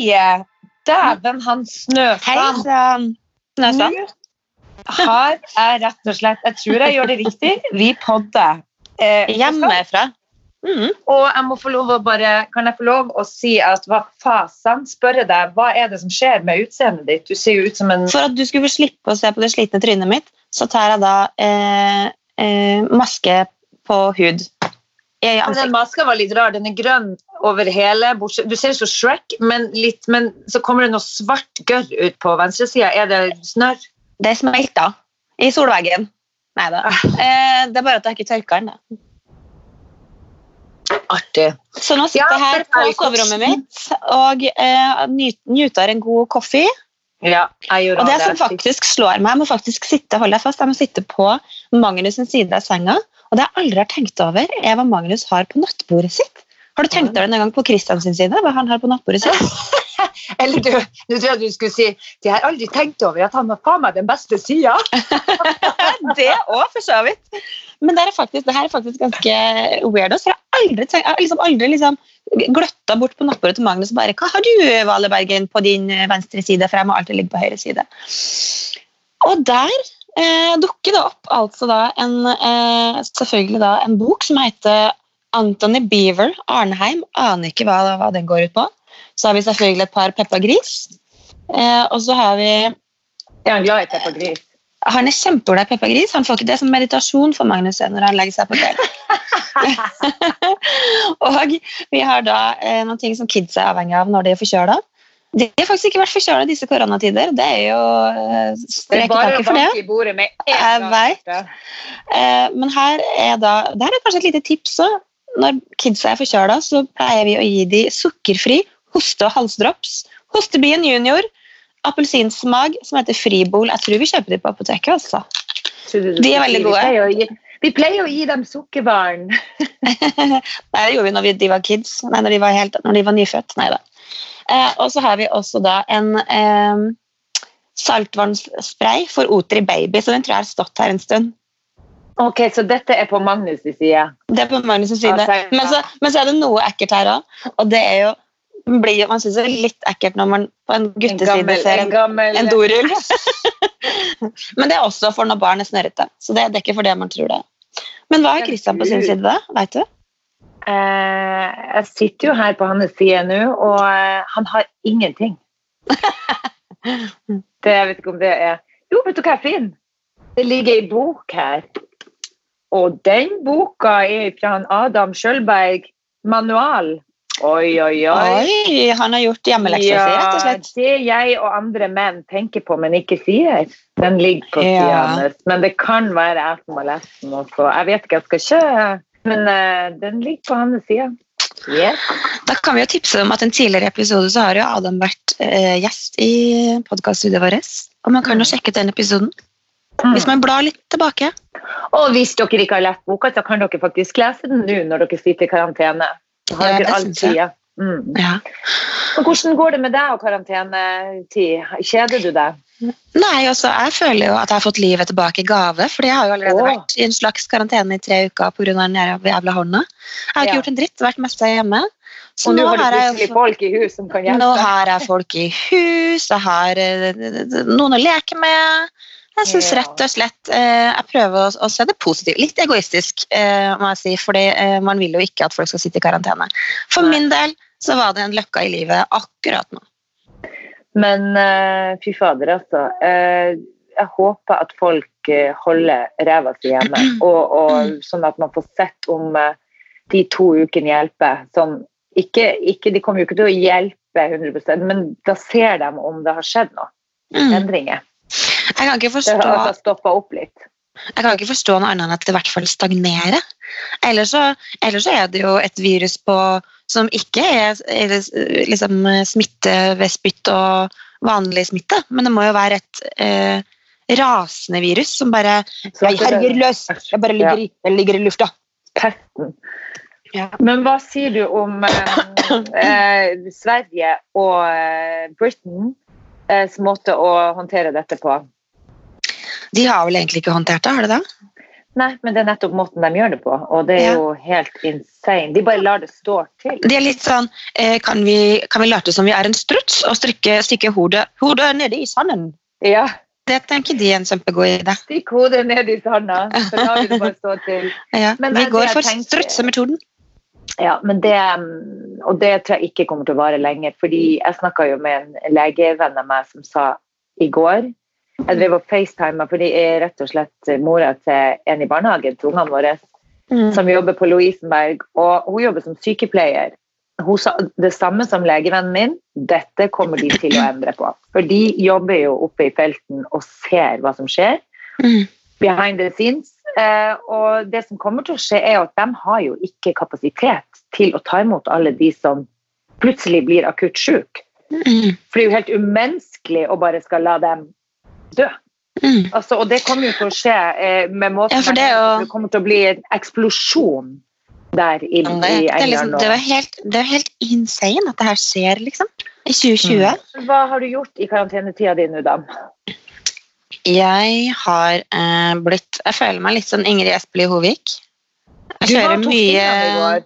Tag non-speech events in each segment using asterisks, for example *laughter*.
Hei! Dæven, han Hei snøfan. sann. Snøsand. Har jeg rett og slett Jeg tror jeg gjør det riktig. Vi podder. Eh, Hjemmefra. Mm. Og jeg må få lov å bare, kan jeg få lov å si at hva fasen spørre deg, hva er det som skjer med utseendet ditt? Du ser jo ut som en For at du skulle få slippe å se på det slitne trynet mitt, så tar jeg da eh, eh, maske på hud. I Men Den ansiktet. maska var litt rar. Den er grønn over hele. bortsett- Du ser ut som Shrek, men, litt, men så kommer det noe svart gørr ut på venstresida. Er det snørr? Det smelta i solveggen. Nei da. Eh, det er bare at jeg ikke tørker den. da. Artig. Så nå sitter Ja, jeg her er på soverommet mitt og eh, nyter en god kaffe. Ja, jeg Og det det som faktisk slår meg, jeg må faktisk sitte, holde deg fast, jeg må sitte på Magnus side av senga. Og det jeg aldri har tenkt over, er hva Magnus har på nattbordet sitt. Har du tenkt over det en gang på Christian sin side? Hva han har på nattbordet sitt? *laughs* Eller du, nå tror jeg du skulle si «Jeg har aldri tenkt over, at han har faen meg den beste sida. *laughs* det òg, for så vidt. Men det, er faktisk, det her er faktisk ganske weird. Jeg har aldri, tenkt, jeg har liksom aldri liksom gløtta bort på nattbordet til Magnus og bare Hva har du, Valebergen, på din venstre side? For jeg må alltid ligge på høyre side. Og der eh, dukker det opp altså da en, eh, selvfølgelig da en bok som heter Anthony Beaver, Arnheim. Aner ikke hva, hva den går ut på. Så har vi selvfølgelig et par Peppa Gris. Eh, og så har vi Er han glad i Peppa Gris? han er kjempeglad i Peppa Gris. Han får ikke det som meditasjon for Magnus når han legger seg på kvelden. *laughs* *laughs* og vi har da eh, noen ting som kids er avhengig av når de er forkjøla. De har faktisk ikke vært forkjøla disse koronatider. Det er jo eh, Det er strek i bare å for det. banke i bordet med en gang. Eh, men her er da det her er kanskje et lite tips òg. Når kidsa er forkjøla, så pleier vi å gi dem sukkerfri hoste- og halsdrops. Hostebien junior, appelsinsmak, som heter Fribol. Jeg tror vi kjøper dem på apoteket. altså. De er veldig gode. Vi pleier å gi dem sukkerbarn. Nei, *laughs* det gjorde vi når vi, de var kids. Nei, når de var, helt, når de var nyfødt. Nei da. Eh, og så har vi også da en eh, saltvannsspray for Otri baby, så den tror jeg har stått her en stund. Ok, Så dette er på Magnus' side. Det er på Magnus' side. Ja, Men så, men så er det noe ekkelt her òg, og det er jo blir, Man syns det er litt ekkelt når man på en gutteside ser en gammel en dorull. *laughs* men det er også for når barn er snørrete, så det, er ikke for det man tror det. Men hva har Christian på sin side, da? Vet du? Eh, jeg sitter jo her på hans side nå, og eh, han har ingenting. *laughs* det, jeg vet ikke om det er Jo, vet du hva finner? Det ligger ei bok her. Og den boka er fra Adam Sjølberg. manual. Oi, oi, oi. Oi, han har gjort hjemmeleksa si, rett og slett. det jeg og andre menn tenker på, men ikke sier. Den ligger på Ja. hans. Men det kan være jeg som har lest den også. Jeg vet ikke, jeg skal ikke Men uh, den ligger på hans side. Yes. Da kan vi jo tipse om at en tidligere episode så har jo Adam vært uh, gjest i podkaststudioet vårt. Og man kan jo sjekke ut den episoden hvis man blar litt tilbake. Og hvis dere ikke har lest boka, så kan dere faktisk lese den nå når dere sitter i karantene. Har Ja, det all synes jeg. Mm. Ja. Og Hvordan går det med deg og karantenetid? Kjeder du deg? Nei, også, Jeg føler jo at jeg har fått livet tilbake i gave, for jeg har jo allerede Åh. vært i en slags karantene i tre uker pga. den jævla hånda. Jeg har ikke Ja. gjort en dritt, vært mest hjemme. Så Og nå nå har jeg folk i hus som kan hjelpe. nå har jeg folk i hus, jeg har eh, noen å leke med. Jeg synes Ja. rett og slett eh, Jeg prøver å, se det positivt. Litt egoistisk, eh, må jeg si, fordi man vil jo ikke at folk skal sitte i karantene. For min del så var det en løkka i livet akkurat nå. Men eh, fy fader, altså. Eh, jeg håper at folk eh, holder ræva si hjemme, *clears throat* og, og sånn at man får sett om de to ukene hjelper. Sånn, ikke, ikke, de kommer jo ikke til å hjelpe 100% men da ser de om det har skjedd noe. Mm. Endringer. Jeg kan ikke Det forstå har altså stoppa opp litt. Jeg kan ikke forstå noe annet enn at det i hvert fall stagnerer. Ellers så, ellers så er det jo et virus på, som ikke er, er liksom, smitte ved spytt og vanlig smitte, men det må jo være et eh, rasende virus som bare Jeg herjer løs! Jeg bare ligger, i, jeg ligger i lufta. Pesten. Ja. Men hva sier du om eh, *coughs* eh, Sverige og eh, Britain eh, måte å håndtere dette på? De har vel egentlig ikke håndtert det, har de det? Nei, men det er nettopp måten de gjør det på, og det er Ja. jo helt insane. De bare lar det stå til. De er litt sånn eh, Kan vi, kan vi late som vi er en struts og strikke, stikke hodet, hodet nede i sanden? Ja, Det tenker de er en kjempegod idé. stikk hodet ned i sanda, så lar vi det bare stå til. *laughs* Ja. Men Vi det- det går for tenker- strutsemetoden. Ja, men det, og det tror jeg ikke kommer til å vare lenge. fordi Jeg snakka jo med en legevenn av meg som sa i går Jeg drev og facetima fordi jeg er rett og slett mora til en i barnehagen til ungene våre Mm. som jobber på Lovisenberg, og hun jobber som sykepleier. Hun sa det samme som legevennen min, dette kommer de til å endre på. For de jobber jo oppe i felten og ser hva som skjer Mm. behind the scenes. Eh, og det som kommer til å skje, er at de har jo ikke kapasitet til å ta imot alle de som plutselig blir akutt syke. Mm. For det er jo helt umenneskelig å bare skal la dem dø. Mm. Altså, og det kommer jo til å skje eh, med måten Ja, det jo- det kommer til å bli en eksplosjon der i, Men Det, i det, er liksom, det, og- var helt, det er helt insane at det her skjer, liksom. I 2020. Hva har du gjort i karantenetida di nå, da? Jeg har eh, blitt Jeg føler meg litt sånn Ingrid Espelid Hovik. Jeg Du var kjører mye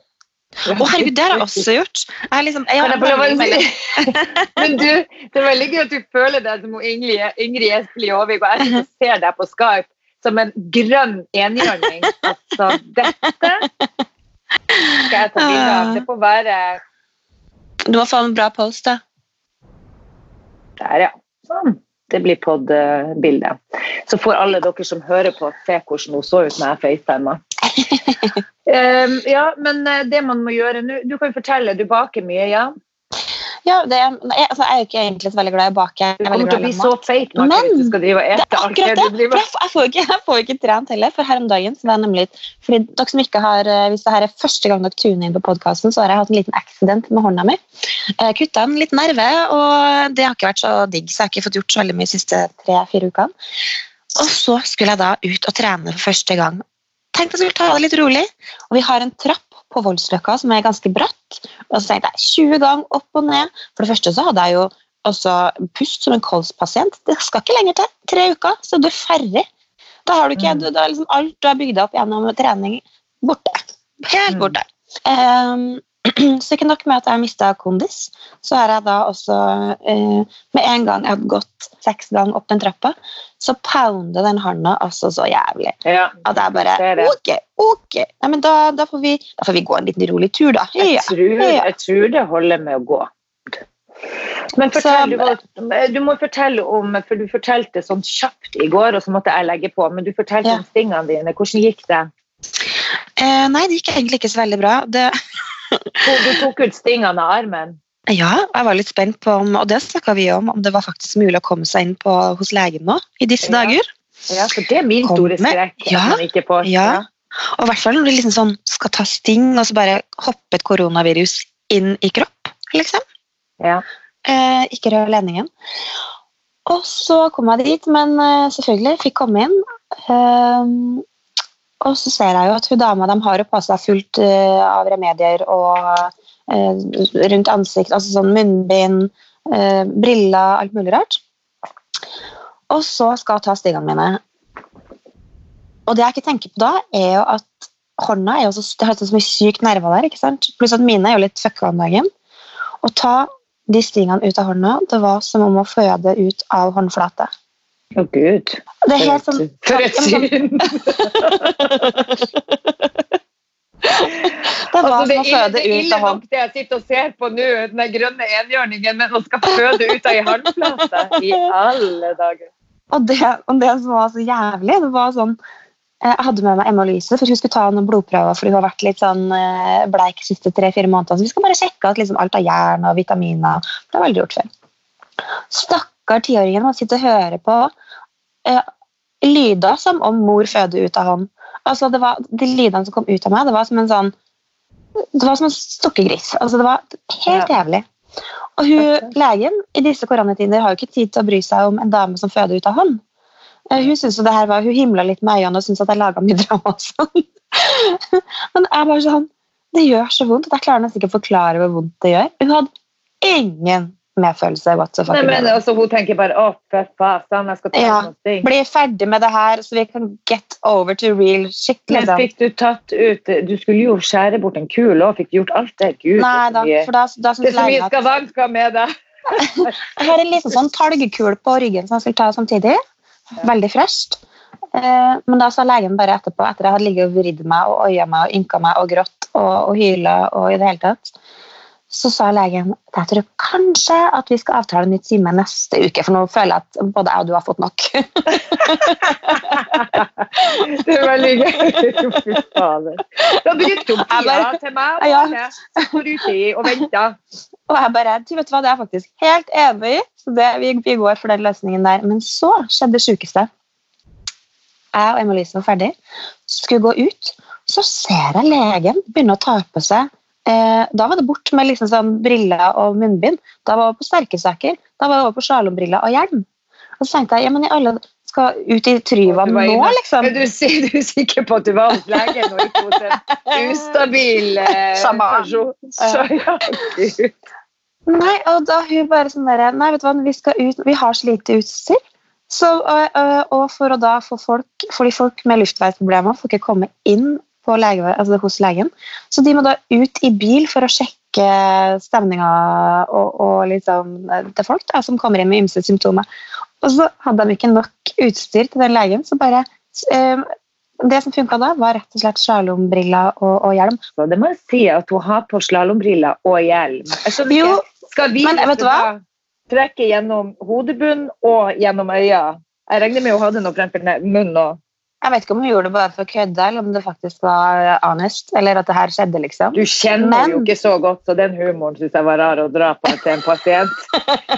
fingrene oh. Å, herregud, det har jeg også gjort. Jeg liksom, jeg har å Men du, det er veldig gøy at du føler deg som Ingrid, Ingrid Espelid Aavik, og jeg ser deg på Skype som en grønn enhjørning. Altså, dette skal jeg ta bilde av. Det får være Du må få en bra post, da. der, ja. Sånn. Det blir pod-bilde. Så får alle dere som hører på, se hvordan hun så ut når jeg facetima. *laughs* Um, ja, men eh, det man må gjøre nå Du kan jo fortelle, du baker mye, ja? Ja, det, jeg, altså, jeg er jo ikke egentlig så veldig glad i å bake. Du er kommer til å bli så feit Men hvis du skal drive og Det ete er det akkurat det. Driver jeg, får- jeg, får ikke, jeg får ikke trent heller. For her om dagen så var jeg nemlig fordi dere som ikke har, eh, Hvis det her er første gang dere tuner inn på podkasten, så har jeg hatt en liten accident med hånda mi. Jeg kutta en liten nerve, og det har ikke vært så digg, så jeg har ikke fått gjort så veldig mye de siste tre-fire ukene. Og så skulle jeg da ut og trene for første gang. Tenkte jeg skulle ta det litt rolig. Og vi har en trapp på Voldsløkka som er ganske bratt. Og så tenkte jeg 20 ganger opp og ned. For det første så hadde jeg jo også pust som en kolspasient. Det skal ikke lenger til. Tre uker, så du er ferdig. Da har du ikke Mm. du, da er liksom alt du har bygd opp gjennom trening, borte. Helt Mm. borte. Ehm, *clears throat* så ikke nok med at jeg har mista kondis, så har jeg da også eh, Med en gang jeg har gått seks ganger opp den trappa, så pounder den handa altså så jævlig. Ja. At jeg bare Det det. Ok, ok. Nei, men da, da, får vi, da får vi gå en liten rolig tur, da. Jeg, Ja. tror, ja. jeg tror det holder med å gå. Men fortell, du, du må fortelle om For du fortalte sånn kjapt i går, og så måtte jeg legge på. Men du fortalte Ja. om stingene dine. Hvordan gikk det? Eh, nei, det gikk egentlig ikke så veldig bra. Det, *laughs* Du tok ut stingene av armen. ja, jeg var litt spent på om, og det snakka vi om, om det var faktisk mulig å komme seg inn på, hos legen nå i disse Ja. dager. Ja, for det er min store skrekk. Ja. At man ikke får Ja. Og i hvert fall når du liksom sånn skal ta sting, og så bare hoppe et koronavirus inn i kropp, liksom. Ja. Eh, ikke rør ledningen. Og så kom jeg dit, men eh, selvfølgelig fikk komme inn. Eh, og så ser jeg jo at hun dama de har jo på seg fullt eh, av remedier og eh, rundt ansikt, altså sånn munnbind, eh, briller, alt mulig rart. Og så skal hun ta stigene mine. Og det jeg ikke tenker på da, er jo at hånda er jo så, det har så mye sykt nerver der, ikke sant? Pluss at mine er jo litt fucka om dagen. Å ta de stigene ut av hånda, det var som om å føde ut av håndflate. Å, gud. Det er helt sånn For et syn! Det var Altså, det som å er føde det er ut av hånd. det jeg sitter og ser på nå, den grønne enhjørningen, men å skal føde ut av ei halvplate I alle dager. Og det, og det som var så jævlig, det var sånn eh, Jeg hadde med meg Emma Louise, for hun skulle ta noen blodprøver, for hun har vært litt sånn eh, bleik de siste tre-fire månedene. Så vi skal bare sjekke at liksom alt av jern og vitaminer. Det har jeg aldri gjort før. Stakkar tiåringen må sitte og høre på eh, lyder som om mor føder ut av hånd. Altså, det var, de lydene som kom ut av meg, det var som en sånn Det var som en stukkegris. Altså, det var helt jævlig. Og hun, legen i disse koronatider har jo ikke tid til å bry seg om en dame som føder ut av hånd. Eh, Hun synes det her var, hun himla litt med øynene og syntes at jeg laga mye drama. og sånn. *laughs* Men jeg bare sånn, det gjør så vondt at jeg klarer nesten ikke å forklare hvor vondt det gjør. Hun hadde ingen medfølelse. Nei, men altså, Hun tenker bare å, for faen, jeg skal ta Ja. noe. Bli ferdig med det her, så vi kan get over to real shit. Men Liksom. fikk du tatt ut Du skulle jo skjære bort en kul òg. Fikk du gjort alt det? Gud, Nei da, for da, da det er så mye skavanker med det. *laughs* Jeg har en liten sånn talgkul på ryggen som jeg skulle ta samtidig. Veldig fresht. Eh, men da sa legen bare etterpå, etter jeg hadde ligget og vridd meg og oia meg og ynka meg og grått og, og hyla og i det hele tatt, så sa legen jeg tror kanskje at vi skal avtale en ny time neste uke, for nå føler jeg at både jeg og du har fått nok. *laughs* Det er veldig gøy. Fy fader. Da brukte hun tida til meg. Ja. Arne. Så går ut i og venter. Og jeg bare, du vet hva, det er jeg faktisk helt enig i, så det, vi, vi går for den løsningen der. Men så skjedde det sjukeste. Jeg og Emma-Lise var ferdig, skulle gå ut, så ser jeg legen begynne å ta på seg eh, Da var det bort med liksom sånn briller og munnbind. Da var det på sterke saker. Da var det over på slalåmbriller og hjelm. Og så tenkte jeg, ja, men i alle skal ut i Tryvann nå, inne. liksom. Er du, er du er sikker på at du var hos legen og ikke hos en ustabil eh, Samme. person? Så, ja, Nei, og da hun bare sånn der, nei, vet du hva, vi skal ut, vi har så lite utstyr. Så, og, og- for å da få folk, fordi folk med luftveisproblemer får ikke komme inn lege, altså hos legen, så de må da ut i bil for å sjekke stemninga og, og liksom, eh, til folk da, som kommer inn med ymse symptomer. Og så hadde de ikke nok utstyr til den legen, så bare eh, Det som funka da, var rett og slett slalåmbriller og, og hjelm. Så det må jeg si at hun har på slalåmbriller og hjelm. Jo, Skal vi men vet du hva? trekke gjennom hodebunnen og gjennom øya? Jeg regner med hun hadde noe fremfor ne- munnen og Jeg vet ikke om hun gjorde det bare for å kødde, eller om det faktisk var honest, eller at det her skjedde, liksom. Du kjenner Men- jo ikke så godt, så den humoren syns jeg var rar å dra på til en pasient. *laughs*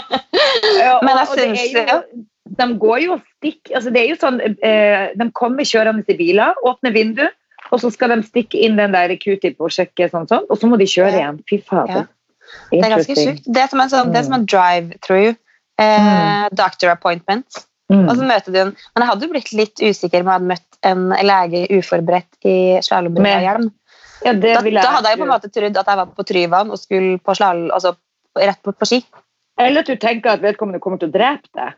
Ja, Men jeg og det er syns jo- De går jo og stikker altså det er jo sånn, eh, De kommer kjørende i biler, åpner vindu, og så skal de stikke inn den der q-tip og sjekke sånn, sånn, og så må de kjøre Ja. igjen. Fy fader. Det er ganske sjukt. Det er som en, sånn, er en drive-through. Eh, Doctor appointment. Mm. Og så møter du en Men jeg hadde jo blitt litt usikker om jeg hadde møtt en lege uforberedt i slalåmbrillehjelm. Ja, Da, da hadde jeg på en måte trodd at jeg var på Tryvann og skulle på slalåm, altså rett på, på ski. Eller at du tenker at vedkommende kommer til å drepe deg.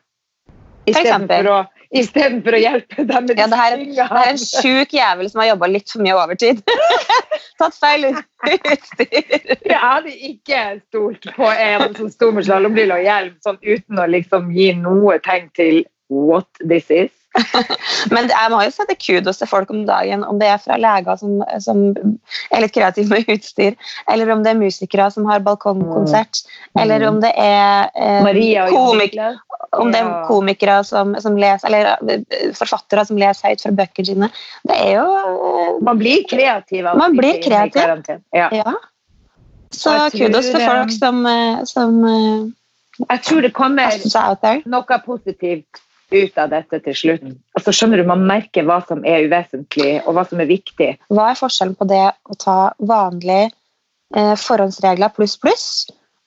Istedenfor å, i for å hjelpe deg med Ja, det her, de det her er en sjuk jævel som har jobba litt for mye overtid. *laughs* Tatt feil utstyr. *laughs* Jeg hadde ikke stolt på en som sto med slalåmbriller og hjelm sånn uten å liksom gi noe tegn til what this is. *laughs* Men jeg må jo sette kudos til folk om dagen, om det er fra leger som, som er litt kreative med utstyr, eller om det er musikere som har balkongkonsert, Mm. eller om det er eh, komik om det er komikere som, som leser, eller eh, forfattere som leser høyt fra bøkene sine. Det er jo eh, Man blir kreativ. av Man blir kreativ. Ja. Ja. Så kudos til folk som, eh, som eh, Jeg tror det kommer noe positivt ut av dette til slutt. Altså, skjønner du, Man merker hva som er uvesentlig, og hva som er viktig. Hva er forskjellen på det å ta vanlige eh, forhåndsregler pluss pluss,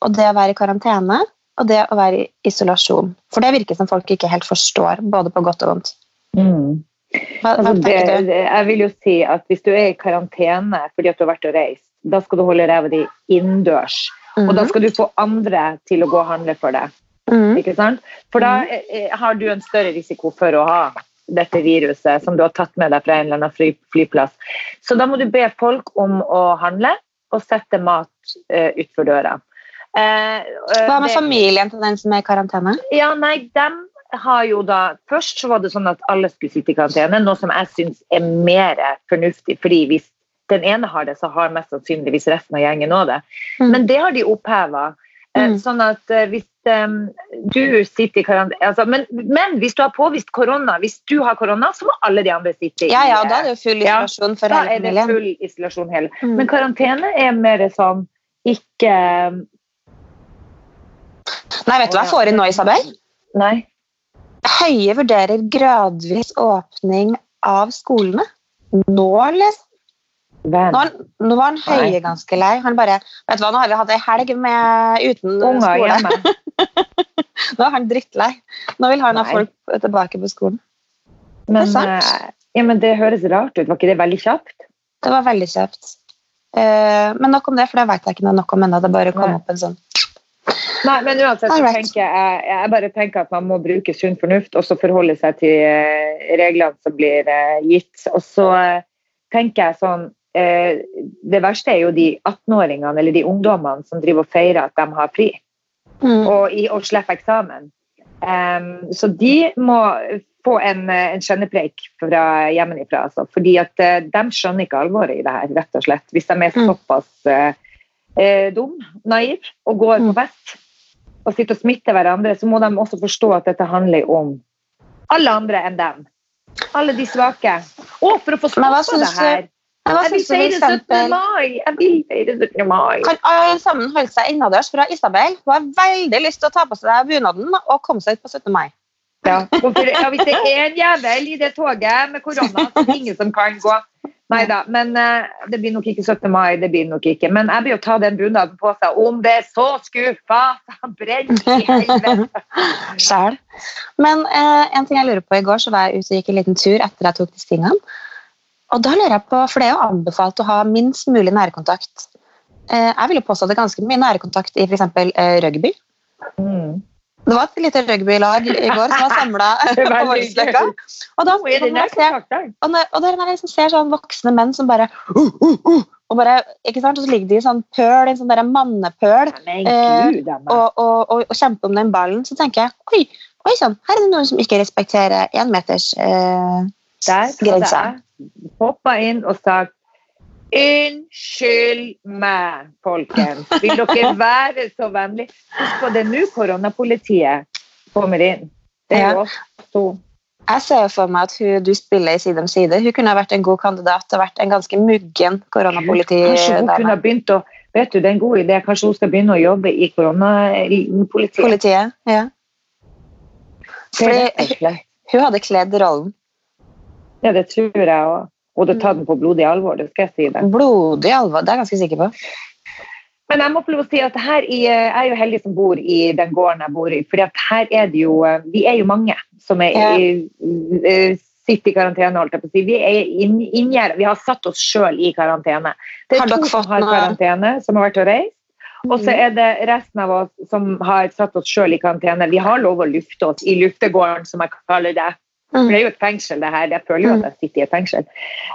og det å være i karantene, og det å være i isolasjon? For det virker som folk ikke helt forstår, både på godt og vondt. Hva, hva Altså, det, tenker du? det- jeg vil jo si at Hvis du er i karantene fordi at du har vært og reist, da skal du holde ræva di innendørs. Og da Mhm. skal du få andre til å gå og handle for deg. Mhm. Ikke sant? For da eh, eh, har du en større risiko for å ha dette viruset som du har tatt med deg fra en eller annen fly, flyplass. Så da må du be folk om å handle og sette mat uh, utfor døra. Eh, eh, Hva med det- familien til den som er i karantene? Ja, nei, dem har jo da Først så var det sånn at alle skulle sitte i karantene, noe som jeg syns er mer fornuftig. fordi hvis den ene har det, så har mest sannsynligvis resten av gjengen òg det. Mm. Men det har de oppheva. Mm. Sånn at eh, hvis eh, du sitter i karantene altså, men, men hvis du har påvist korona, hvis du har korona, så må alle de andre sitte Ja, ja, da er det jo full Ja, isolasjon familien. Da er det full isolasjon hele. Mm. Men karantene er mer sånn ikke Nei, vet du hva jeg får inn nå, Isabel? Nei. Høie vurderer gradvis åpning av skolene. Nå, eller? Nå, var han- nå var han høye ganske lei. Han bare Vet du hva, nå har vi hatt ei helg med uten Unger skole. hjemme. *laughs* Nå er han drittlei. Nå vil han ha folk tilbake på skolen. Men, Det er sant. eh, ja, men det høres rart ut. Var ikke det veldig kjapt? Det var veldig kjapt. Eh, men nok om det, for det vet jeg ikke noe nok om ennå. Det bare kom Nei. opp en sånn Nei, men uansett så tenker jeg, jeg bare tenker at man må bruke sunn fornuft og så forholde seg til eh, reglene som blir eh, gitt. Og så tenker jeg sånn eh, Det verste er jo de 18-åringene eller de ungdommene som driver og feirer at de har fri Mm. og, og slipper eksamen. Um, så de må få en, en skjønnepreik fra hjemmefra. Altså, fordi at eh, de skjønner ikke alvoret i det her, rett og slett. Hvis de er Mm. såpass uh, eh, dum, naiv og går på Mm. fest og sitter og smitter hverandre, så må de også forstå at dette handler om alle andre enn dem. Alle de svake. Og for å få stoppa det her Jeg vil feire 17. mai! Jeg vil feire 17. mai! Kan alle sammen holde seg innendørs fra Isabel? Hun har veldig lyst til å ta på seg bunaden og komme seg ut på 17. mai. Ja, for, ja, hvis det er en jævel i det toget med korona, så er det ingen som kan gå. Nei da, men uh, det blir nok ikke 17. mai. det blir nok ikke. Men jeg blir jo ta den bunaden på seg om det er så skuffa! Brenn i helvete! *laughs* Sjæl. Men uh, en ting jeg lurer på i går, så var jeg ute og gikk en liten tur etter jeg tok disse tingene. Og da lurer jeg på, for det er jo anbefalt å ha minst mulig nærkontakt. Eh, jeg vil jo påstå at det er ganske mye nærkontakt i f.eks. Eh, rugby. Mm. Det var et lite rugbylag i går som var samla *laughs* på Voldsløkka. Og, da, og, når jeg jeg liksom ser sånn voksne menn som bare uh, uh, uh, og bare, ikke sant, og så ligger de i sånn pøl, en sånn mannepøl, Eh, og, og, og, og kjempe om den ballen, så tenker jeg oi, oi sånn, her er det noen som ikke respekterer én meters eh, grensa. Hoppa inn og sagt Unnskyld meg, folkens. Vil dere *laughs* være så vennlig? Husk på det nå koronapolitiet kommer inn. Det er jo oss to. Jeg ser for meg at hun du spiller i Side om side. Hun kunne ha vært en god kandidat og vært en ganske muggen Kanskje hun kunne begynt å Vet du, det er en god idé. Kanskje hun skal begynne å jobbe i koronapolitiet. Politiet, ja. Fordi hun, hun hadde kledd rollen. Ja, det tror jeg òg. Og du tar den på blodig alvor, det skal jeg si det. Blodig alvor, det er jeg ganske sikker på. Men jeg må få lov å si at her i, jeg er jo heldig som bor i den gården jeg bor i. fordi at her er det jo Vi er jo mange som er i, eh, sitter i karantene. holdt jeg på å si. Vi er inn. Vi har satt oss sjøl i karantene. Det er har to som har karantene, som har vært og reist. Og så er det resten av oss som har satt oss sjøl i karantene. Vi har lov å lufte oss i luftegården, som jeg kaller det. For det er jo et fengsel, det her. Jeg føler jo at jeg sitter i et fengsel.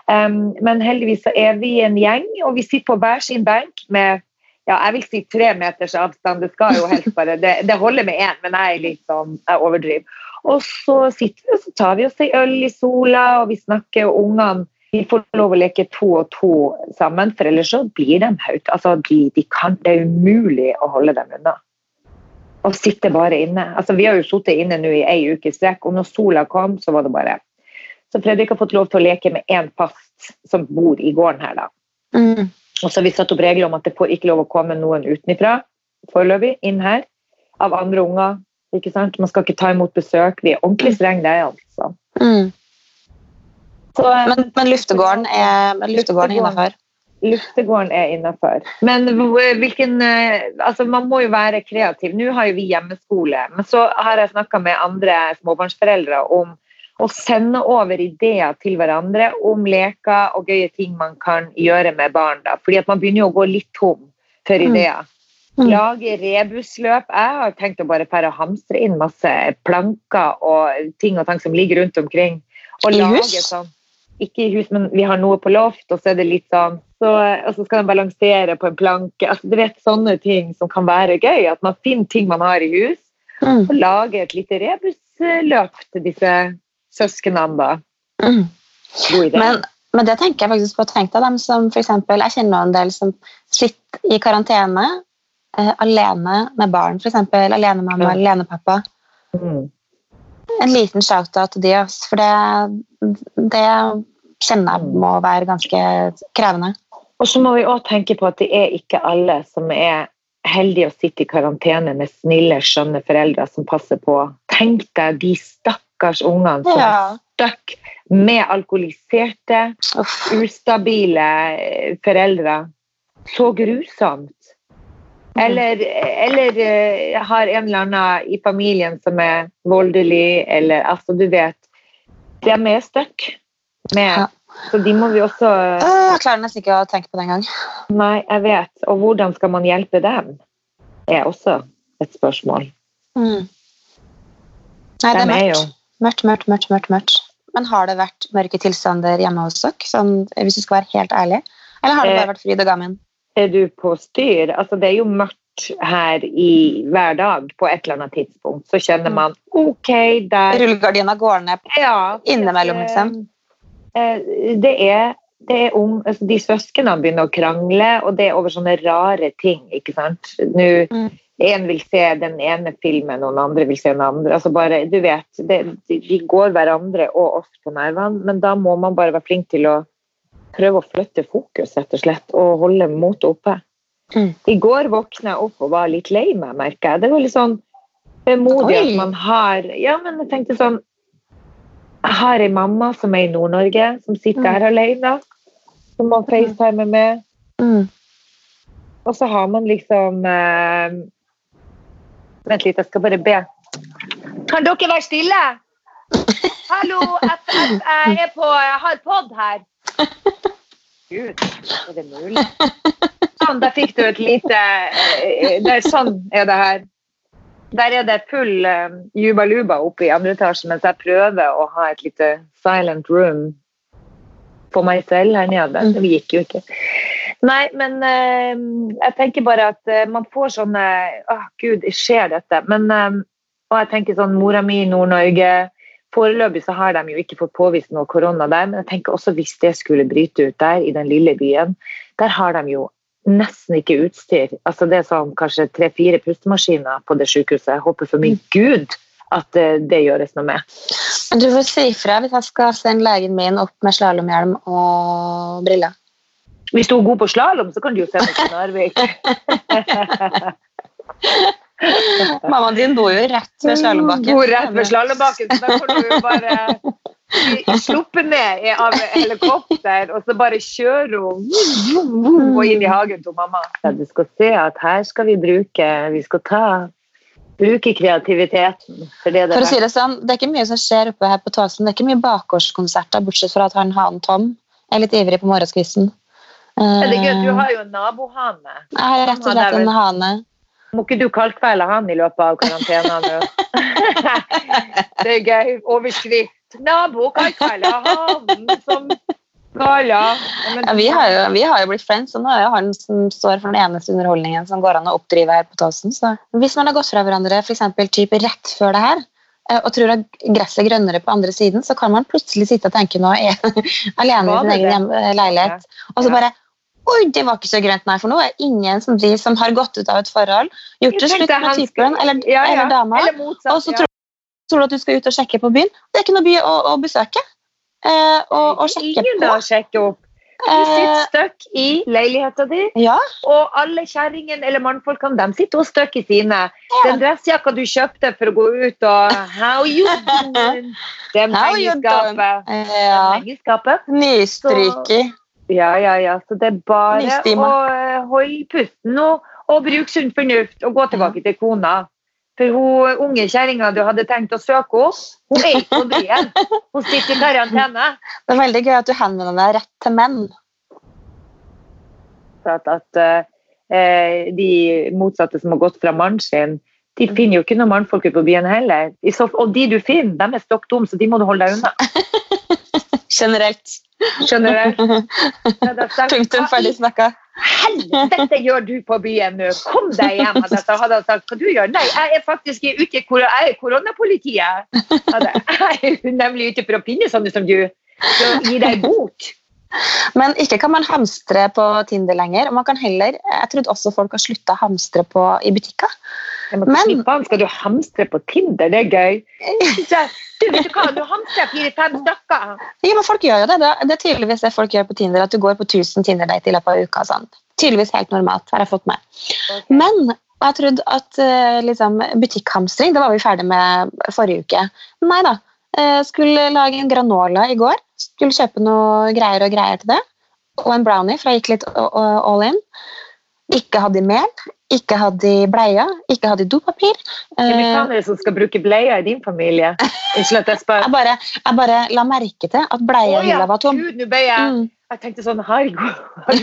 Um, men heldigvis så er vi en gjeng, og vi sitter på hver sin benk med ja, jeg vil si tre meters avstand. Det skal jo helst bare, det, det holder med én, men jeg er litt sånn, jeg overdriver. Og så sitter vi og så tar vi oss en øl i sola, og vi snakker, og ungene de får lov å leke to og to sammen, for ellers så blir de høyt. Altså, de, de kan, det er umulig å holde dem unna. Og sitte bare inne. Altså, vi har jo sittet inne nå i ei uke i strekk, og når sola kom, så var det bare Så Fredrik har fått lov til å leke med én fast som bor i gården her, da. Mm. Og så har vi satt opp regler om at det får ikke lov å komme noen utenfra foreløpig inn her av andre unger. ikke sant? Man skal ikke ta imot besøk. Vi er ordentlig strenge der, altså. Mm. Så, eh, Men, men luftegården er, luftegården Luftegården. innafor. Luftegården er innafor. Men hvilken eh, Altså, man må jo være kreativ. Nå har jo vi hjemmeskole, men så har jeg snakka med andre småbarnsforeldre om å sende over ideer til hverandre om leker og gøye ting man kan gjøre med barn. da. Fordi at man begynner jo å gå litt tom for Mm. ideer. Mm. Lage rebusløp. Jeg har tenkt å bare pære og hamstre inn masse planker og ting og tang som ligger rundt omkring. Og I lage hus? sånn ikke i hus, men vi har noe på loft, og så er det litt sånn så, Og så skal de balansere på en planke. altså Du vet sånne ting som kan være gøy. At man finner ting man har i hus, Mm. og lager et lite rebusløp til disse søsknene. da. Mm. God idé. Men, men det tenker jeg faktisk på. Tenk deg dem som eksempel, Jeg kjenner en del som sitter i karantene eh, alene med barn. F.eks. alenemamma mm. alene alenepappa. Mm. En liten shout-out til de, for det, det kjenner jeg må være ganske krevende. Og så må vi òg tenke på at det er ikke alle som er heldige å sitte i karantene med snille, skjønne foreldre som passer på. Tenk deg de stakkars ungene som er stuck med alkoholiserte, Uff. ustabile eh, foreldre. Så grusomt. Eller, eller eh, har en eller annen i familien som er voldelig, eller altså, du vet. De er stuck med. Ja. Så de må vi også Jeg klarer nesten ikke å tenke på det engang. Nei, jeg vet. Og hvordan skal man hjelpe dem? Er også et spørsmål. Mm. Nei, det er mørkt. Mørkt, mørkt, mørkt, mørkt, mørkt. Men har det vært mørke tilstander hjemme hos dere? Sånn, hvis du skal være helt ærlig? Eller har det Eh, bare vært fryd og gammen? Er du på styr? Altså, det er jo mørkt her i hver dag på et eller annet tidspunkt. Så kjenner man OK, der Rullegardina går ned. Ja. Innimellom, liksom. Eh, Det er, det er om, altså de søsknene begynner å krangle, og det er over sånne rare ting. ikke sant? Nå, Mm. En vil se den ene filmen, og den andre vil se den andre. altså bare, du vet, det, de- De går hverandre og oss på nervene, men da må man bare være flink til å prøve å flytte fokus, rett og slett, og holde motet oppe. Mm. I går våkna jeg opp og var litt lei meg, merker jeg. Det var litt sånn vemodig at man har Ja, men jeg tenkte sånn Jeg har ei mamma som er i Nord-Norge, som sitter Mm. her alene. Som man facetimer med. Mm. Og så har man liksom eh, Vent litt, jeg skal bare be. Kan dere være stille? *laughs* Hallo, jeg, jeg, jeg er på Jeg har pod her. *laughs* Gud, er det mulig? Sånn, der fikk du et lite eh, det er Sånn er det her. Der er det full uh, juba-luba oppe i andre etasje, mens jeg prøver å ha et lite silent room på meg selv her nede. Det gikk jo ikke. Nei, men uh, jeg tenker bare at uh, man får sånne Å, gud, skjer dette? Men eh, Og jeg tenker sånn Mora mi i Nord-Norge Foreløpig så har de jo ikke fått påvist noe korona der, men jeg tenker også hvis det skulle bryte ut der, i den lille byen, der har de jo nesten ikke utstyr. Altså Det er sånn kanskje tre-fire pustemaskiner på det sykehuset. Jeg håper for min gud at eh, det gjøres noe med. Du får si ifra hvis jeg skal sende legen min opp med slalåmhjelm og briller. Hvis du er god på slalåm, så kan du jo sende til Narvik. *laughs* *laughs* Mammaen din bor jo rett ved slalåmbakken. Bor rett ved slalåmbakken, så da kan du jo *laughs* bare sluppe ned av helikopter og så bare kjøre hun og inn i hagen til mamma. Ja, du skal se at her skal vi bruke Vi skal ta bruke kreativiteten. For det det For å si. Det sånn, det er ikke mye som skjer oppe her på Tåsen. Det er ikke mye bakgårdskonserter, bortsett fra at han hanen Tom er litt ivrig på morgenskvisten. Er det gøy, Eh, Du har jo en nabohane. Jeg har rett og slett en hane. Må ikke du kalkvele han i løpet av karantenen? *laughs* det er gøy. Overskrift. Nabo kalkvele han som. Men- Ja, vi, har jo, vi har jo blitt friends, og nå er jo han som står for den eneste underholdningen som går an å oppdrive her på Tåsen. Så hvis man har gått fra hverandre for eksempel, type rett før det her, eh, og tror at gresset er grønnere på andre siden, så kan man plutselig sitte og tenke nå *laughs* alene i sin egen eh, leilighet, og så bare Oi, det var ikke så grønt, nei, for nå er ingen som, de som har gått ut av et forhold, gjort det slutt med typen eller, Ja, ja. eller dama, Eller motsatt. og så ja. tror, tror du at du skal ut og sjekke på byen. Det er ikke noe by å, å besøke. Eh, og, og sjekke Ingen på. sjekke opp. Du Eh, sitter støkk i leiligheta di, ja, og alle kjerringene eller mannfolkene de sitter også stuck i sine. Den dressjakka du kjøpte for å gå ut og How you *laughs* doing? Det er pengeskapet. ja. henger i. Nystryket. Ja, ja, ja. Så det er bare å eh, holde pusten og, og bruke sunn fornuft og gå tilbake til kona. For hun unge kjerringa du hadde tenkt å søke hos, hun er ikke på byen. *laughs* Hun sitter i karantene. Det er veldig gøy at du henvender deg rett til menn. At, at eh, de motsatte som har gått fra mannen sin, de finner jo ikke noen mannfolk på byen heller. Og de du finner, de er stokk dumme, så de må du holde deg unna. *laughs* Generelt. Generelt. *laughs* Punktum ferdig snakka. helvete gjør du på byen nå? Kom deg hjem, hadde jeg. Hadde sagt hva du gjør? Nei, jeg er faktisk ute jeg er koronapolitiet. *laughs* *laughs* Jeg er nemlig ute for å pinne sånne som du. Så gi deg bot. Men ikke kan man hamstre på Tinder lenger. og man kan heller, Jeg trodde også folk har slutta å hamstre på, i butikker. Men- skal du hamstre på Tinder? Det er gøy. Du, vet du hva, du hamstrer jeg fire-fem stykker. Ja, men folk gjør jo det. Det er- tydeligvis det folk gjør på Tinder, at du går på 1000 Tinder-date i løpet av uka. Sånn. Tydeligvis helt normalt, har jeg fått med. Men jeg trodde at eh, liksom, butikkhamstring, det var vi ferdig med forrige uke. Nei da. Eh, skulle lage en granola i går. Skulle kjøpe noe greier og greier til det. Og en brownie, for jeg gikk litt all in. Ikke hadde mel, ikke hadde bleia, ikke hadde dopapir. Hvem Eh, er det som skal bruke bleier i din familie? *laughs* Unnskyld at jeg spør. jeg, bare, jeg bare la merke til at ja, var tom. Gud, nå ble jeg Mm. Jeg tenkte sånn Herregud, har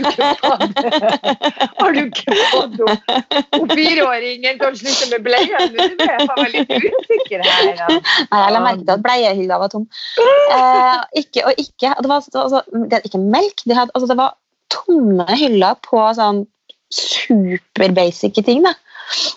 du ikke fått Har du fireåringen til å slutte med bleier? Nå er jeg faen litt usikker her. Nei, jeg la merke til at bleiehylla var tom. Eh, ikke og ikke Det var, det var altså, det ikke melk. De hadde, altså, det var tomme hyller på sånn superbasic ting. da.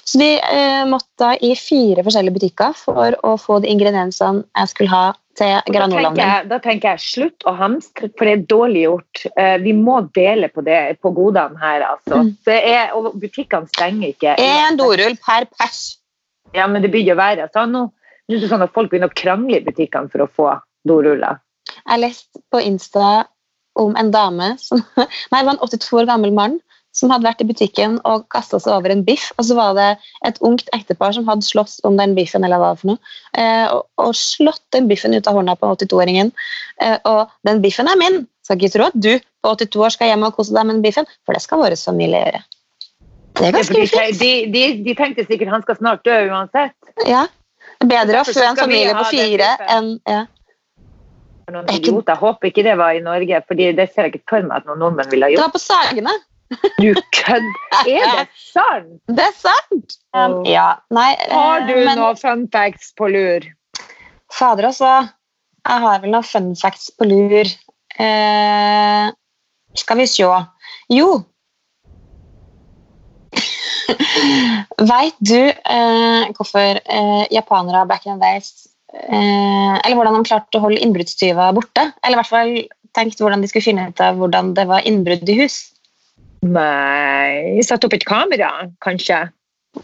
Så vi eh, måtte i fire forskjellige butikker for å få de ingrediensene jeg skulle ha til Og Da da tenker jeg slutt å hamstre, for det er dårlig gjort. Eh, vi må dele på det på godene her, altså. Mm. Det er, og butikkene stenger ikke. En dorull per pers. Ja, men det begynner å være sånn nå. Nå er det sånn at folk begynner å krangle i butikkene for å få doruller. Jeg leste på Insta om en dame som *laughs* Nei, det var en 82 år gammel mann som hadde vært i butikken og kasta seg over en biff. Og så var det et ungt ektepar som hadde slåss om den biffen, eller hva det var for noe. Eh, og, og slått den biffen ut av hånda på 82-åringen. Eh, og den biffen er min! Skal ikke tro at du på 82 år skal hjem og kose deg med den biffen, for det skal vår familie gjøre. Det er ganske ufint. de, de, de tenkte sikkert han skal snart dø uansett. Ja. Bedre å fø en familie på fire enn ja. Noen idioter. Jeg håper ikke det var i Norge, Fordi det ser jeg ikke for meg at noen nordmenn ville ha gjort. var på Sagene. Du kødder! Er det sant? Det er sant! Um, ja, nei Har du eh, men- noen fun facts på lur? Fader, altså. Jeg har vel noen fun facts på lur. Eh, skal vi se. Jo. *laughs* Veit du eh, hvorfor eh, japanere back in the days eh, Eller hvordan de klarte å holde innbruddstyver borte? Eller i hvert fall tenkt hvordan de skulle finne ut av hvordan det var innbrudd i hus? Nei Satt opp et kamera, kanskje?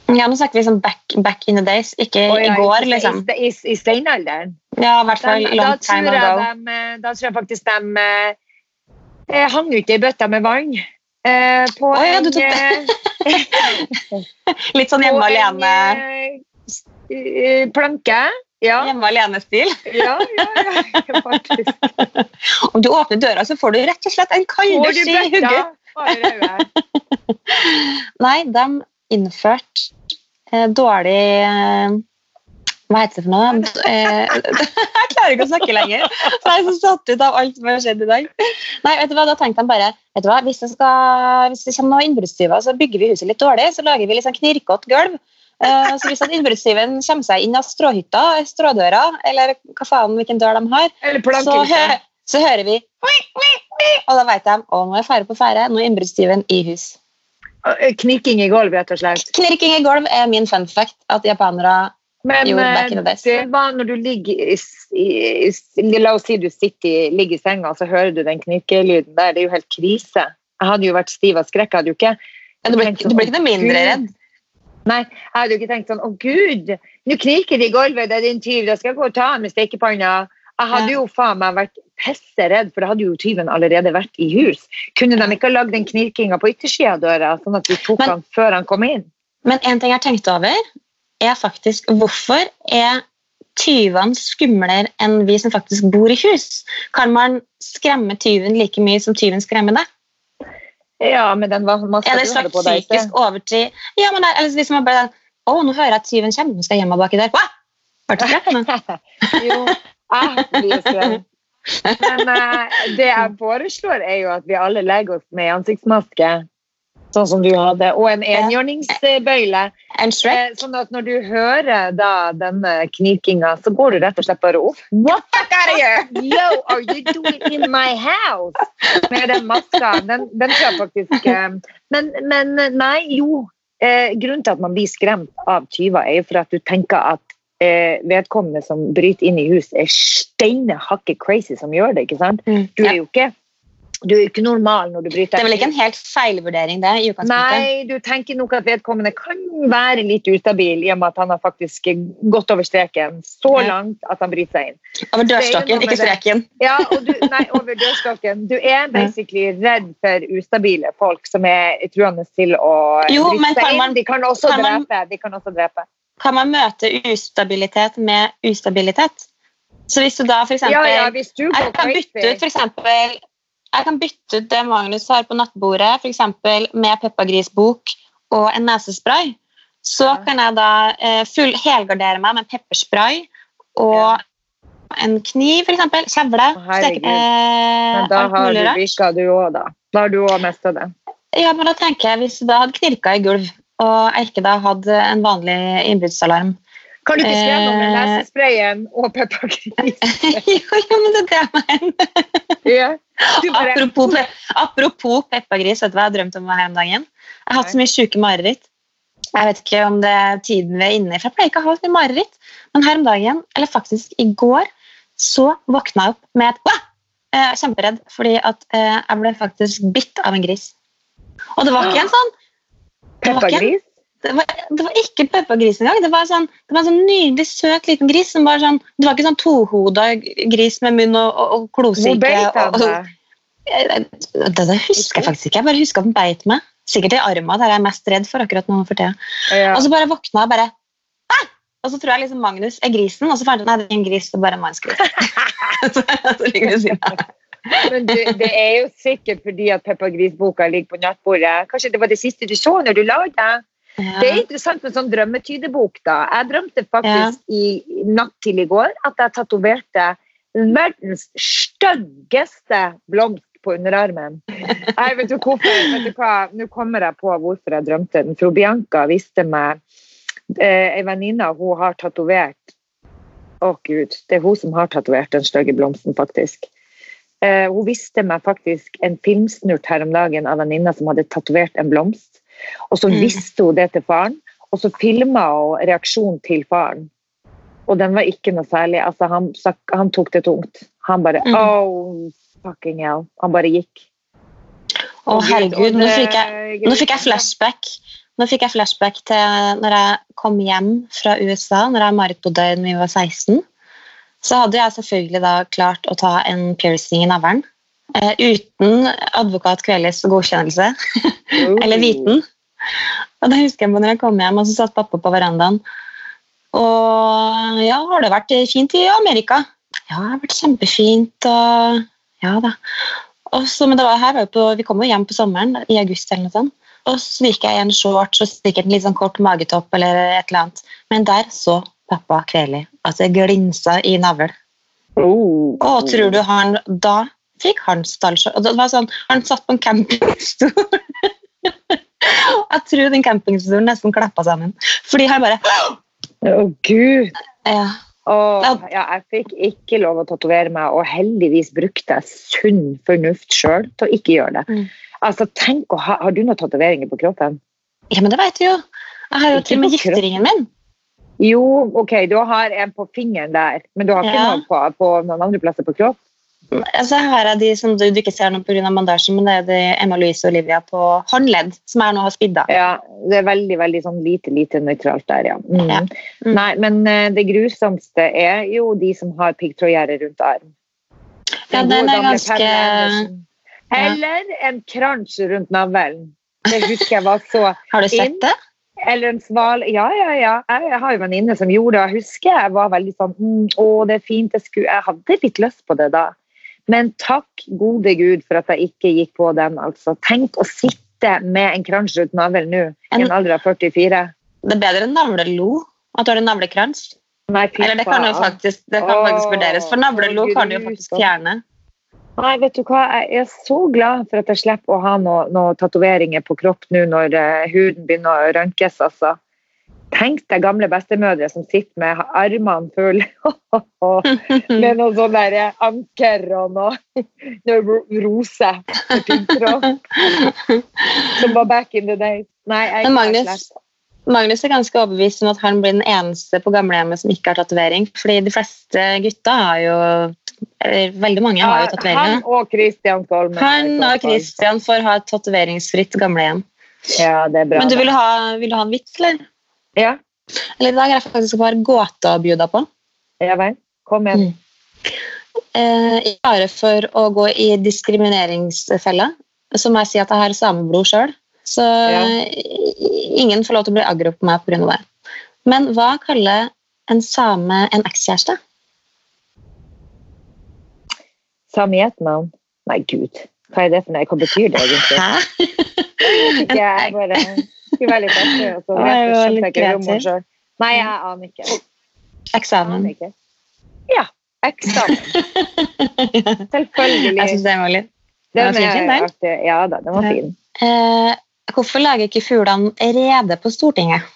Ja, Nå snakker vi sånn back, back in the days, ikke oh, ja, i går, liksom. I, i, i steinalderen? Ja, i hvert fall da, long time ago. de, eh, da tror jeg faktisk de eh, eh, hang ut i bøtta med vann. Eh, på oh, ja, du tok det. *laughs* Litt sånn hjemme alene eh, eh, planke. Ja, Hjemme alene-stil. ja, ja, ja, faktisk. *laughs* Om du åpner døra, så får du rett og slett en kalddusj i bøtta? Hugget. Bare røde. *laughs* Nei, de innførte eh, dårlig eh, Hva heter det for noe? *laughs* Eh, *laughs* jeg klarer ikke å snakke lenger. Så jeg er så satt ut av alt som har skjedd i dag. Nei, vet du hva, Da tenkte de bare vet du hva, hvis det, skal, hvis det kommer noen innbruddstyver, så bygger vi huset litt dårlig. Så lager vi litt sånn knirkete gulv. Eh, så hvis innbruddstyven kommer seg inn av stråhytta, strådøra, eller hva faen hvilken dør de har, Eller plankehuset. Så hører vi Og da vet de å, nå er fare på ferde. Nå er innbruddstyven i hus. Knirking i gulv, rett og slett. Knirking i gulv er min fun fact. At japanere Men Jo, eh, det var når du ligger i, i, i La oss si du sitter ligger i senga, så hører du den knirkelyden der. Det er jo helt krise. Jeg hadde jo vært stiv av skrekk. Jeg hadde jo ikke ja, du, ble, blir ikke noe mindre Gud. redd. Nei, jeg hadde jo ikke tenkt sånn Å, gud, nå knirker det i gulvet, det er din tyv, da skal jeg gå og ta han med stekepanna. Jeg hadde Ja. jo faen meg vært pisseredd, for da hadde jo tyven allerede vært i hus. Kunne de ikke ha lagd den knirkinga på yttersida av døra, sånn at vi tok Men- han før han kom inn? Men en ting jeg har tenkt over, er faktisk hvorfor er tyvene skumlere enn vi som faktisk bor i hus? Kan man skremme tyven like mye som tyven skremmer deg? Ja, men den var Er det du slags psykisk overtid? Ja, men det er- eller hvis man bare Å, nå hører jeg at tyven kommer, nå skal jeg gjemme meg baki der. Hva? Hørte du det? *laughs* jo, jeg blir skremt. Men eh, det jeg *laughs* foreslår, er jo at vi alle legger oss med ansiktsmaske, sånn som du hadde, og en enhjørningsbøyle. En Shrek? Eh, Sånn at når du hører da denne knirkinga, så går du rett og slett bare opp. What the fuck are you? Yo, are you doing in my house? Med den maska. Den, den tror jeg faktisk eh, men, men nei, jo. Eh, grunnen til at man blir skremt av tyver, er jo for at du tenker at eh, vedkommende som bryter inn i hus, er steine hakke crazy som gjør det. ikke sant? Mm. Du er jo ikke, du er ikke normal når du bryter Det er vel ikke en helt feilvurdering, det? i utgangspunktet? Nei, du tenker nok at vedkommende kan være litt ustabil i og med at han har faktisk gått over streken så langt at han bryter seg inn. Over er dørstokken, ikke streken. Ja, du, nei, over dørstokken. Du er basically redd for ustabile folk som er truende til å Jo, bryte seg inn. De kan også drepe. De kan også drepe. Kan man møte ustabilitet med ustabilitet? Så hvis du da eksempel Ja, ja, Jeg kan bytte ut for jeg kan bytte ut det Magnus har på nattbordet, eksempel med Peppa-grisbok og en nesespray. Så Ja. kan jeg da eh, full helgardere meg med pepperspray og en kniv, f.eks. Kjevle. Herregud. eh, Men da har du virka du òg, da. Da har du òg mista det. Ja, men da tenker jeg Hvis du da hadde knirka i gulv, og da hadde en vanlig innbruddsalarm Kan du ikke skrive noe med Eh. nesesprayen og peppergris? *laughs* Jo, jo, men det er det jeg mener. Bare- Apropos, apropos peppergris, vet du hva jeg har drømt om her om dagen? Jeg har hatt så mye sjuke mareritt. Jeg vet ikke om det er tiden vi er inne i, for jeg pleier ikke å ha så mye mareritt. Men her om dagen, eller faktisk i går, så våkna jeg opp med et Wah! Jeg er kjemperedd, fordi at eh, jeg ble faktisk bitt av en gris. Og det var ikke *gasps* en sånn det var ikke en- Peppergris? det var, det var ikke peppergris engang. Det var, sånn, det var en sånn nydelig, søt liten gris. Som var sånn, det var ikke sånn tohoda gris med munn og, og, og Hvor beit han deg? det, det husker jeg faktisk ikke. Jeg bare husker at den beit meg. Sikkert i armen, der jeg er mest redd for akkurat nå for tida. Ja. Og så bare våkna jeg bare «Ah!» Og så tror jeg liksom Magnus er grisen, og så fant jeg ut at det er en gris, det er bare en mannsgris. *laughs* så, så ligger det siden av. Men du, det er jo sikkert fordi at Peppa Gris-boka ligger på nattbordet. Kanskje det var det siste du så når du la deg? Det er interessant med sånn drømmetydebok. da. Jeg drømte faktisk i natt til i går at jeg tatoverte verdens styggeste blomst på underarmen. Nei, vet du hvorfor? Vet du hva? Nå kommer jeg på hvorfor jeg drømte den. For Bianca viste meg eh, En venninne hun har tatovert Å, gud. Det er hun som har tatovert den stygge blomsten, faktisk. Eh, hun viste meg faktisk en filmsnurt her om dagen av en venninne som hadde tatovert en blomst. Og så Mm. visste hun det til faren, og så filma hun reaksjonen til faren. Og den var ikke noe særlig. Altså, han, han tok det tungt. Han bare Mm. Oh, fucking hell. Han bare gikk. Å, oh, herregud, nå fikk jeg Nå fikk jeg flashback. Nå fikk jeg flashback til når jeg kom hjem fra USA, når jeg og Marit bodde da vi var 16. Så hadde jeg selvfølgelig da klart å ta en piercing i navlen. Uh, uten advokat Kvelis godkjennelse, *laughs* eller viten. Og da husker jeg på når jeg kom hjem, og så satt pappa på verandaen. Og ja, har det vært fint i Amerika? Ja, det har vært kjempefint. Og ja da. Og så, men det var her var på, vi kom jo hjem på sommeren, i august eller noe sånt. Og så gikk jeg i en shorts og sikkert en litt sånn kort magetopp eller et eller annet. Men der så pappa Kveli at det glinsa i navl. Oh. Og tror du han da fikk han var sånn, han satt på en campingstol. *laughs* jeg tror den campingstolen nesten klappa sammen. Fordi han bare Å, gud. ja. Oh, ja, jeg fikk ikke lov å tatovere meg, og heldigvis brukte jeg sunn fornuft sjøl til å ikke gjøre det. Mm. Altså, tenk å ha, Har du noen tatoveringer på kroppen? ja, men det vet du jo. Jeg har jo til og med gifteringen min. Jo, ok, du har en på fingeren der, men du har ikke Ja. noe på, på noen andre plasser på kropp? Altså, her er de som du, du ikke ser nå pga. mandasjen, men det er de Emma Louise og Olivia på håndledd, som jeg nå har spidd av. Ja, det er veldig veldig sånn lite, lite nøytralt der, ja. Mm. Ja. Mm. Nei, men eh, det grusomste er jo de som har piggtrådgjerde rundt arm. Ja, den er ganske. Eller en kransj rundt navlen. Det husker jeg var så Har du inn. sett det? Eller en sval Ja, ja, ja. Jeg, har jo en venninne som gjorde det. Jeg husker jeg var veldig sånn mm, Å, det er fint. Jeg, skulle, jeg hadde litt lyst på det da. Men takk gode gud for at jeg ikke gikk på den. altså. Tenk å sitte med en kransj rundt navlen nå, i En- alder av 44. Det er bedre enn navlelo. At du har en navlekrans. Nei, Eller det kan jo faktisk, det kan faktisk vurderes. For navlelo kan du jo faktisk fjerne. Nei, vet du hva? Jeg er så glad for at jeg slipper å ha noen noe tatoveringer på kropp nå når eh, huden begynner å rønkes. altså. Tenk deg gamle bestemødre som sitter med armene fulle *laughs* med noen sånne der anker og noe, *laughs* noe rose. Som var back in the day. Nei, jeg Men Magnus. Magnus er ganske overbevist om at han blir den eneste på gamlehjemmet som ikke har tatovering. Fordi de fleste gutta har jo Veldig mange har jo Han og Christian Skolmen. Han og Kristian får ha et tatoveringsfritt gamlehjem. Ja, det er bra. Men du vil ha, vil du ha en vits, eller? Ja, Eller i dag er jeg faktisk bare par gåter å bjuda på. ja vel. Kom igjen. Eh, I fare for å gå i diskrimineringsfella, så må jeg si at jeg har sameblod sjøl. Så Ja. ingen får lov til å bli aggro på meg pga. det. Men hva kaller en same en ekskjæreste? Sami etternavn? Nei, gud. Hva er det for noe? Hva betyr det egentlig? Hæ? Ikke jeg bare skulle være litt artig, og så jeg ikke humoren. Nei, jeg aner ikke. Eksamen. aner ikke. Ja. Eksamen. *laughs* Selvfølgelig. Jeg syns det var litt Den var fin, den. artig. Ja da, den var fin. eh, Hvorfor lager ikke fuglene rede på Stortinget?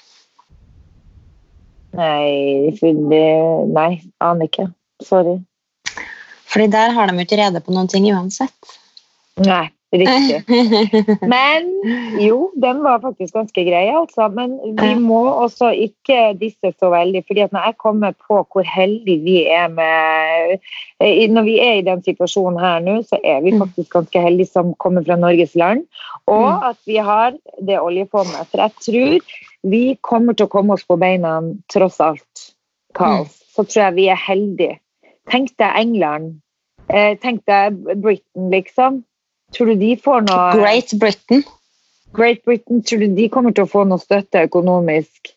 Nei, for det, nei, aner ikke. Sorry. Fordi der har de jo ikke rede på noen ting uansett. Nei, riktig. *laughs* Men jo, den var faktisk ganske grei, altså. Men vi må også ikke disse så veldig. fordi at når jeg kommer på hvor heldige vi er med Når vi er i den situasjonen her nå, så er vi Mm. faktisk ganske heldige som kommer fra Norges land. Og Mm. at vi har det oljefondet. For jeg tror vi kommer til å komme oss på beina tross alt kaos. Mm. Så tror jeg vi er heldige. Tenk deg England. Eh, tenk deg Britain, liksom. Tror du de får noe Great Britain. Great Britain, tror du de kommer til å få noe støtte økonomisk?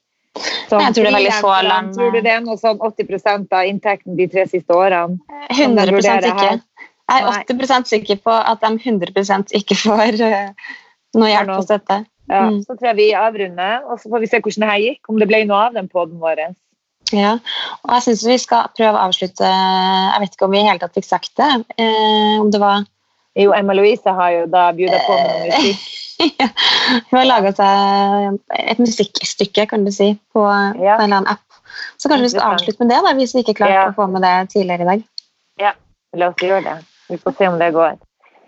Som Jeg tror det er veldig få land- Tror du det er noe sånn 80% av inntekten de tre siste årene? 100 vurderer ikke. Jeg er 80 sikker på at de 100% ikke får eh, noe hjelp og støtte. Ja, Mm. Så tror jeg vi avrunder, og så får vi se hvordan det her gikk. Om det ble noe av den poden vår. Ja. Og jeg syns vi skal prøve å avslutte Jeg vet ikke om vi i hele tatt fikk sagt det. Eh, om det var Jo, Emma Louise har jo da bjuda på med noe musikk. *laughs* ja. Hun har laga seg et musikkstykke, kan du si, på, Ja. på en eller annen app. Så kanskje vi skal avslutte med det, da, hvis vi ikke klarte Ja. å få med det tidligere i dag. Ja, La oss gjøre det. Vi får se om det går.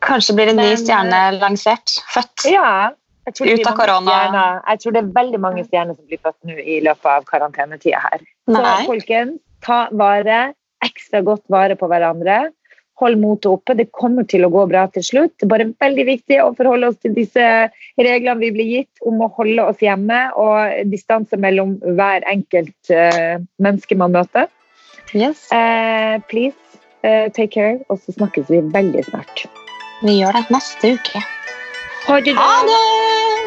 Kanskje blir en ny stjerne lansert. Født. Ja. Ut av korona. stjerner. jeg tror det er veldig mange stjerner som blir født nå i løpet av karantenetida her. Så Nei. folkens, ta vare, ekstra godt vare på hverandre. Hold motet oppe. Det kommer til å gå bra til slutt. Det er bare veldig viktig å forholde oss til disse reglene vi blir gitt om å holde oss hjemme og distanse mellom hver enkelt uh, menneske man møter. Yes. Uh, please, uh, take care, og så snakkes vi veldig snart. Vi gjør det neste uke. Ha det!